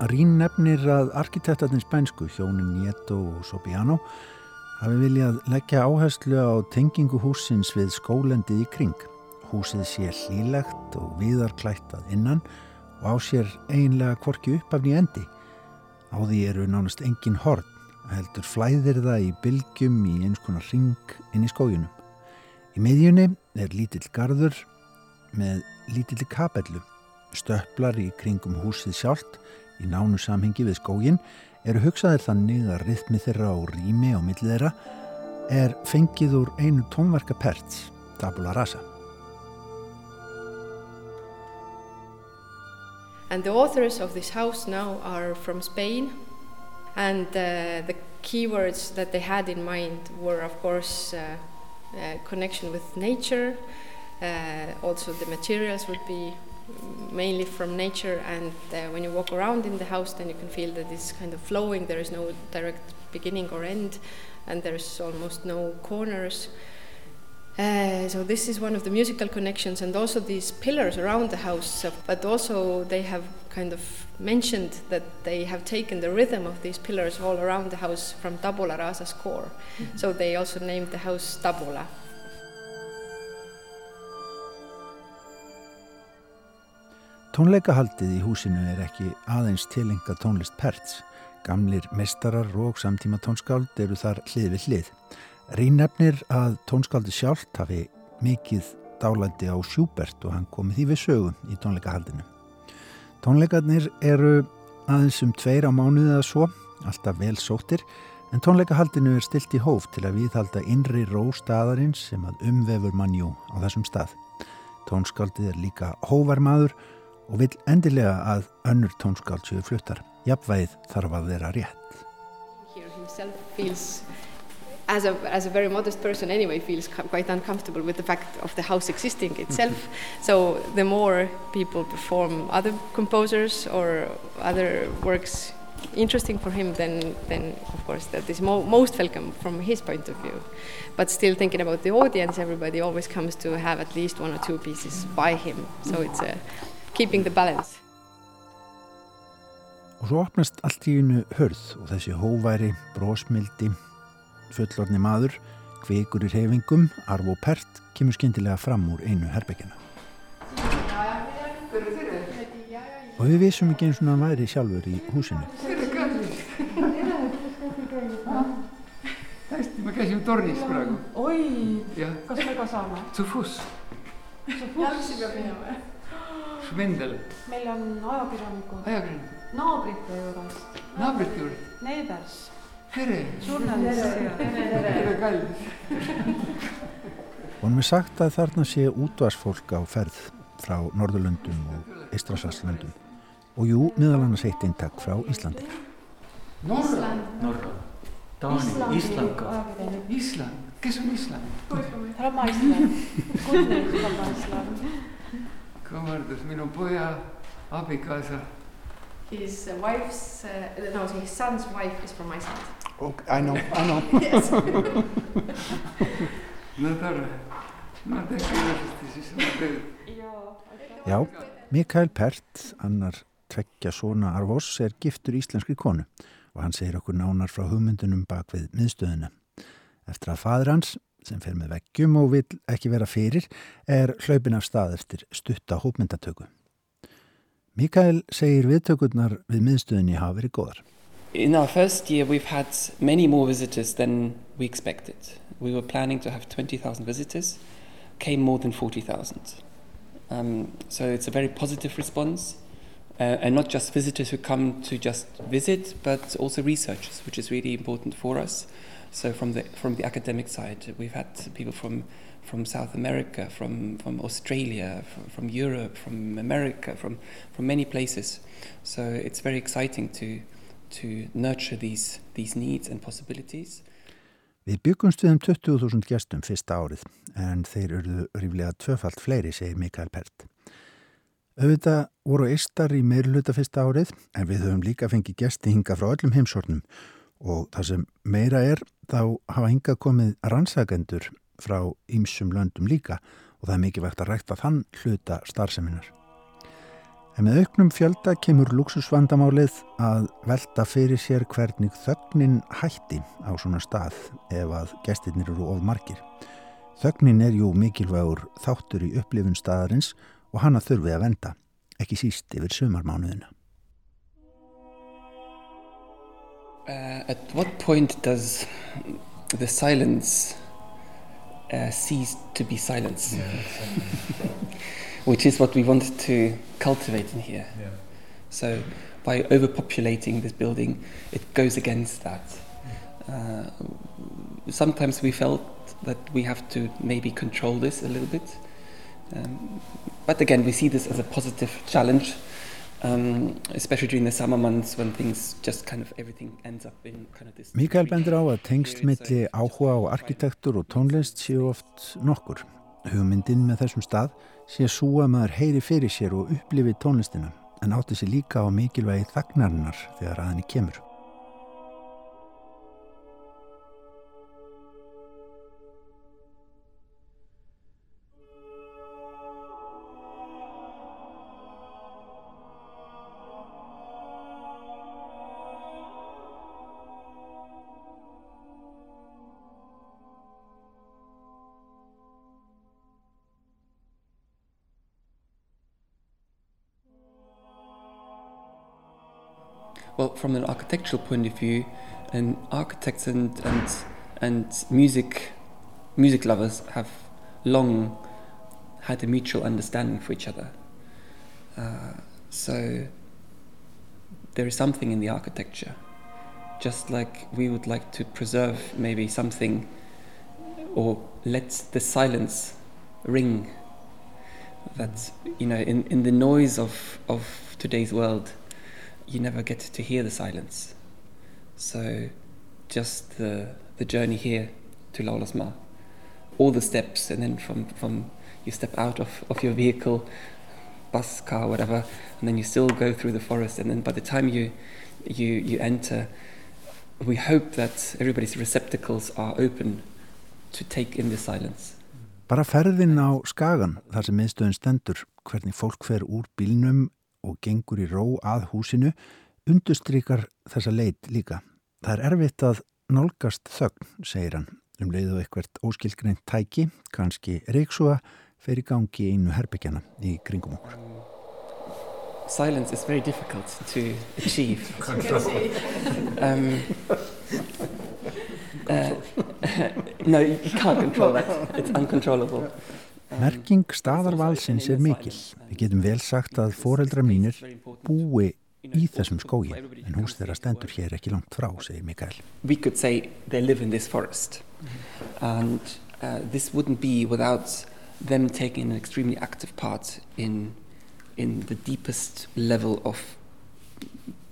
Rín nefnir að arkitektatins spænsku, hjónin Nieto og Sobiano, hafi viljað leggja áherslu á tengingu húsins við skólendið í kring. Húsið sé hlílegt og viðarklætt að innan og á sér einlega kvorki uppafni endi. Á því eru nánast engin horn, heldur flæðir það í bylgjum í eins konar ring inn í skójunum. Í miðjunni er lítill gardur með lítilli kapellu. Stöpplar í kringum húsið sjálft í nánu samhengi við skógin eru hugsaðir þannig að rithmi þeirra og rými á millið þeirra er fengið úr einu tónverka perts, Tabula Rasa. And the authors of this house now are from Spain. And uh, the keywords that they had in mind were of course uh, uh, connection with nature, uh, also the materials would be mainly from nature. And uh, when you walk around in the house then you can feel that it's kind of flowing. There is no direct beginning or end and there's almost no corners uh, so this is one of the musical connections and also these pillars around the house but also they have kind of mentioned that they have taken the rhythm of these pillars all around the house from Tabula Rasa's core mm-hmm. so they also named the house Tabula Tónleikahaldið í húsinu er ekki aðeins tilenga tónlist Perts. Gamlir mestarar og samtíma tónskáld eru þar hlið við hlið. Rínefnir að tónskáldi sjálft hafi mikið dálæti á Schubert og hann komið því við sögum í tónleikahaldinu. Tónleikarnir eru aðeins um tveir á mánuðið að svo, alltaf vel sóttir, en tónleikahaldinu er stilt í hóf til að viðhalda innri ró staðarins sem að umvefur mannjú á þessum stað. Tónskaldið er líka hóvarmaður og vil endilega að önnur tónskald séu fluttar. Jafnvægið þarf að vera rétt. As a, as a very modest person anyway feels quite uncomfortable with the fact of the house existing itself mm-hmm. so the more people perform other composers or other works interesting for him then then of course that is mo most welcome from his point of view but still thinking about the audience everybody always comes to have at least one or two pieces by him so it's a keeping the balance. Og svo opnast allt í unnu hörð og þessi hóværi, brósmildi, fullorni maður, kveikur í reyfingum, arf og pert, kemur skindilega fram úr einu herbyggina. Og við vissum ekki eins og hann væri sjálfur í húsinu. Hästi, me käisime tornis praegu. oi, kas me ka saame? Tsufus. jalgsi peab minema Schwindel. meil on ajakirjanikud. ajakirjanikud. naabrite juures. naabrite juures? Neighbors. Tere, kallis. Hún er sagt að þarna sé útvarsfólk á ferð frá Norðurlöndum og Ístrasalslöndum og jú, miðal annars eitt eintak frá Íslandi. Norra? Norra. Taani, Ísland ka. Ísland? Kes on Ísland? Rama Ísland. Kunni Rama Ísland. kummardus minu poja abikaasa. His uh, wife's uh,, no his son's wife is from Iceland. Okay, I know, I know. yes. Já, Mikael Pert, annar tveggja svona Arvós, er giftur íslenskri konu og hann segir okkur nánar frá hugmyndunum bak við miðstöðuna. Eftir að fadur hans sem fer með veggjum og vil ekki vera fyrir, er hlaupin af stað eftir stutta hópmyndatöku. Mikael segir viðtökurnar við miðstöðinni hafa verið góðar. In our first year we've had many more visitors than we expected. We were planning to have 20,000 visitors, came more than 40,000. Um, so it's a very positive response. Uh, and not just visitors who come to just visit, but also researchers, which is really important for us. So from the from the academic side, we've had people from from South America, from from Australia, from, from Europe, from America, from from many places. So it's very exciting to to nurture these these needs and possibilities. Við byggumst við um 20.000 gestum fyrsta árið en þeir eruðu ríflega tvöfalt fleiri, segir Mikael Pert. Auðvitað voru eistar í meirluta fyrsta árið en við höfum líka fengið gesti hinga frá öllum heimsornum og það sem meira er þá hafa hingað komið rannsakendur frá ýmsum löndum líka og það er mikilvægt að rækta þann hluta starfseminar. En með auknum fjölda kemur luxusvandamálið að velta fyrir sér hvernig þögnin hætti á svona stað ef að gestirnir eru of margir. Þögnin er jú mikilvægur þáttur í upplifun staðarins og hana þurfið að venda, ekki síst yfir sumarmánuðina. Uh, at what point does the silence uh, cease to be silence? Which is what we wanted to cultivate in here. Yeah. So, by overpopulating this building, it goes against that. Uh, sometimes we felt that we have to maybe control this a little bit. Um, but again, we see this as a positive challenge Um, Mikael bendur á að tengsl milli áhuga á arkitektur og tónlist séu oft nokkur. Hugmyndin með þessum stað sé svo að maður heyri fyrir sér og upplifi tónlistina en átti sér líka á mikilvægi þagnarinnar þegar að henni kemur. From an architectural point of view, and architects and and and music music lovers have long had a mutual understanding for each other. Uh, so there is something in the architecture, just like we would like to preserve maybe something or let the silence ring that you know in, in the noise of, of today's world you never get to hear the silence. So just the, the journey here to Laulasma. All the steps and then from, from you step out of, of your vehicle bus car whatever and then you still go through the forest and then by the time you you, you enter we hope that everybody's receptacles are open to take in the silence. Bara ferðin á skagan þar sem miðstöðun stendur hvernig fólk fer úr bílnum og gengur í ró að húsinu undustrykar þessa leit líka. Það er erfitt að nálgast þögn, segir hann, um leiðu eitthvert óskilgreint tæki, kannski reiksúa, fer í gangi einu herbyggjana í kringum okkur. Silence is very difficult to achieve. um, uh, no, you can't control that. It's uncontrollable. Merking staðarvalsins er mikil. Við getum vel sagt að foreldra mínir búi í þessum skógi en hús þeirra stendur hér ekki langt frá, segir Mikael. We could say they live in this forest and uh, this wouldn't be without them taking an extremely active part in, in the deepest level of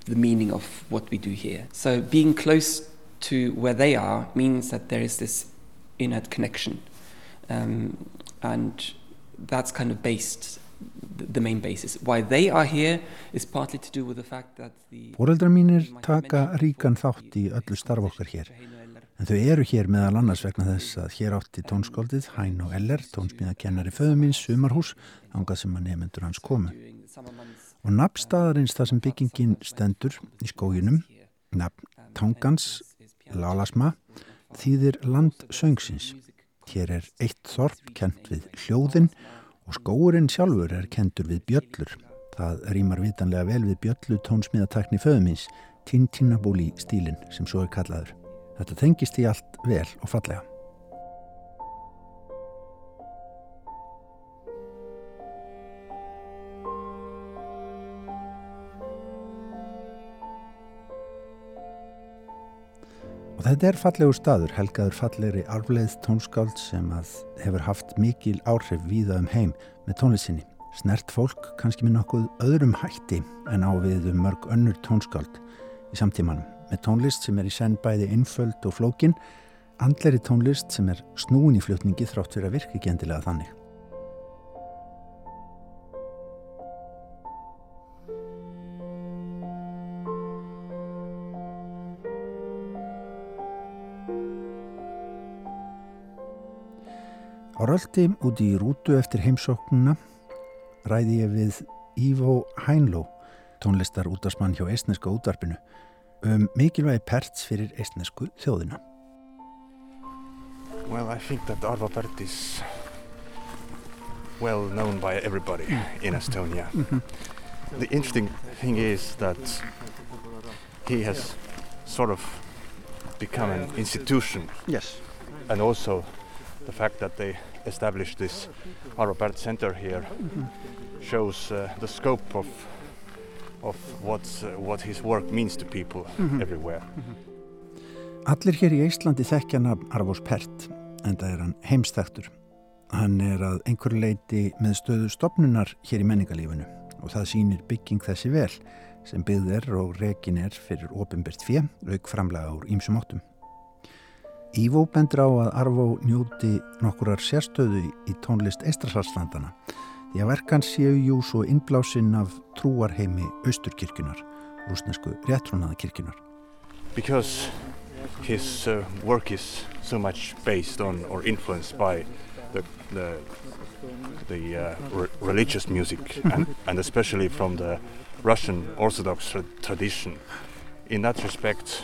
the meaning of what we do here. So being close to where they are means that there is this inner connection um, and that's kind of based the main basis. Why they are here is partly to do with the fact that the Fóreldrar mínir taka ríkan þátt í öllu starf okkar hér. En þau eru hér meðal annars vegna þess að hér átti tónskóldið Hæn og Eller, tónsmíðakennari föðumins, sumarhús, ángað sem að nefnendur hans komu. Og nafnstaðarins þar sem byggingin stendur í skóginum, nafn Tangans, Lalasma, þýðir land söngsins. Hér er eitt þorp kent við hljóðin og skóurinn sjálfur er kentur við bjöllur. Það rýmar vitanlega vel við bjöllu tónsmíðatakni föðumins, Tintinabúli stílin sem svo er kallaður. Þetta tengist í allt vel og fallega. Og þetta er fallegu staður, helgaður fallegri arfleið tónskáld sem að hefur haft mikil áhrif víða um heim með tónlistinni. Snert fólk kannski með nokkuð öðrum hætti en á við um mörg önnur tónskáld í samtímanum. Með tónlist sem er í senn bæði einföld og flókin, andleri tónlist sem er snúin í flutningi þrátt fyrir að virka ekki endilega þannig. Á röldi út í rútu eftir heimsóknuna ræði ég við Ivo Hænló, tónlistar útdagsmann hjá eistneska útvarpinu, um mikilvægi perts fyrir eistnesku þjóðina. Well, I think that Arvo Pärt is well known by everybody in Estonia. the interesting thing is that he has sort of become an institution. Yes. And also the fact that they established this Arvo Pärt Center here shows uh, the scope of of what's, uh, what his work means to people everywhere. Allir hér í Íslandi þekkja nafn Arvós Pert, en það er hann heimstæktur. Hann er að einhverju leiti með stöðu stopnunar hér í menningalífinu og það sýnir bygging þessi vel sem byggð er og rekin er fyrir ofinbært fjö, rauk framlega úr ímsum áttum. Ívo bendur á að Arvó njóti nokkurar sérstöðu í tónlist Eistrasarstandana því að verkan séu jú svo innblásinn af trúarheimi Östurkirkjunar, rúsnesku réttrúnaðakirkjunar. Because his uh, work is so much based on or influenced by the the, the uh, re religious music and, and especially from the Russian Orthodox tra tradition. In that respect,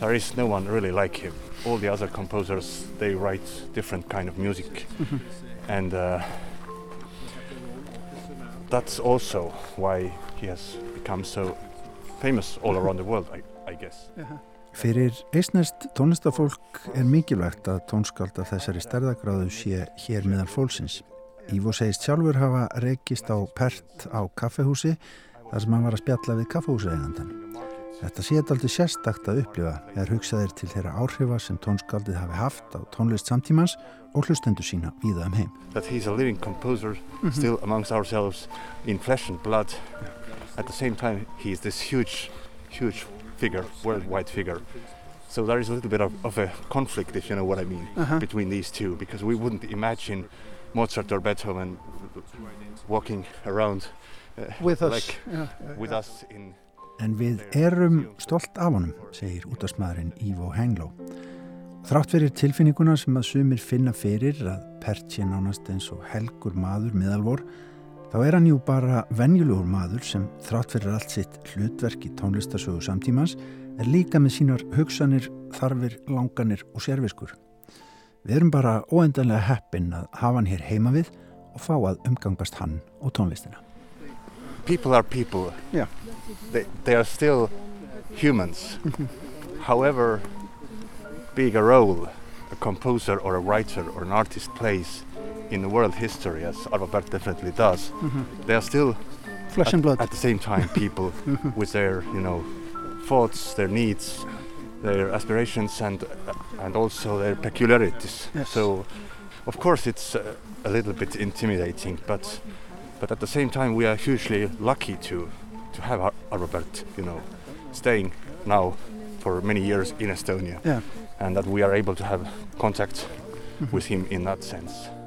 there is no one really like him. All the other composers they write different kind of music, and uh, that's also why he has become so famous all around the world, I, I guess. Fyrir eisnest tónlistafólk er mikilvægt að tónskálda þessari stærðagráðu sé hér meðal fólksins. Ívo segist sjálfur hafa rekist á pert á kaffehúsi þar sem hann var að spjalla við kaffehúseigandan. Þetta sé þetta aldrei sérstakt að upplifa eða hugsaðir til þeirra áhrifa sem tónskaldið hafi haft á tónlist samtímans og hlustendu sína víða um heim. That he's a living composer mm -hmm. still amongst ourselves in flesh and blood. At the same time he is this huge, huge figure, worldwide figure. So there is a little bit of, of a conflict, if you know what I mean, uh -huh. between these two because we wouldn't imagine Mozart or Beethoven walking around uh, with us, like, yeah, yeah, with yeah. us in En við erum stolt af honum, segir útastmaðurinn Ivo Henglo. Þrátt fyrir tilfinninguna sem að sumir finna fyrir að Pertje nánast eins og helgur maður miðalvor, þá er hann jú bara venjulegur maður sem þrátt fyrir allt sitt hlutverk í tónlistasögu samtímans er líka með sínar hugsanir, þarfir, langanir og sérfiskur. Við erum bara óendanlega heppin að hafa hann hér heima við og fá að umgangast hann og tónlistina. People are people. Yeah. They, they are still humans. However big a role a composer or a writer or an artist plays in the world history, as Arvabert definitely does, mm -hmm. they are still flesh at, and blood. At the same time, people with their, you know, thoughts, their needs, their aspirations, and uh, and also their peculiarities. Yes. So, of course, it's uh, a little bit intimidating, but but at the same time, we are hugely lucky to to have Ar Arvabert, you know, staying now for many years in Estonia, yeah. and that we are able to have contact mm -hmm. with him in that sense.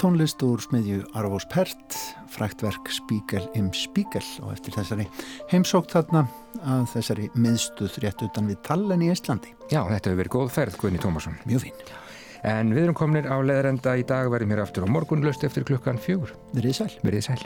Tónlist úr smiðju Arvós Pert, fræktverk Spíkel im Spíkel og eftir þessari heimsókt þarna að þessari miðstuð rétt utan við Tallen í Íslandi. Já, þetta hefur verið góð ferð, Guðni Tómasson. Mjög fín. En við erum kominir á leðrenda í dag, verðum hér aftur á morgunlöst eftir klukkan fjögur. Verðið sæl. Verðið sæl.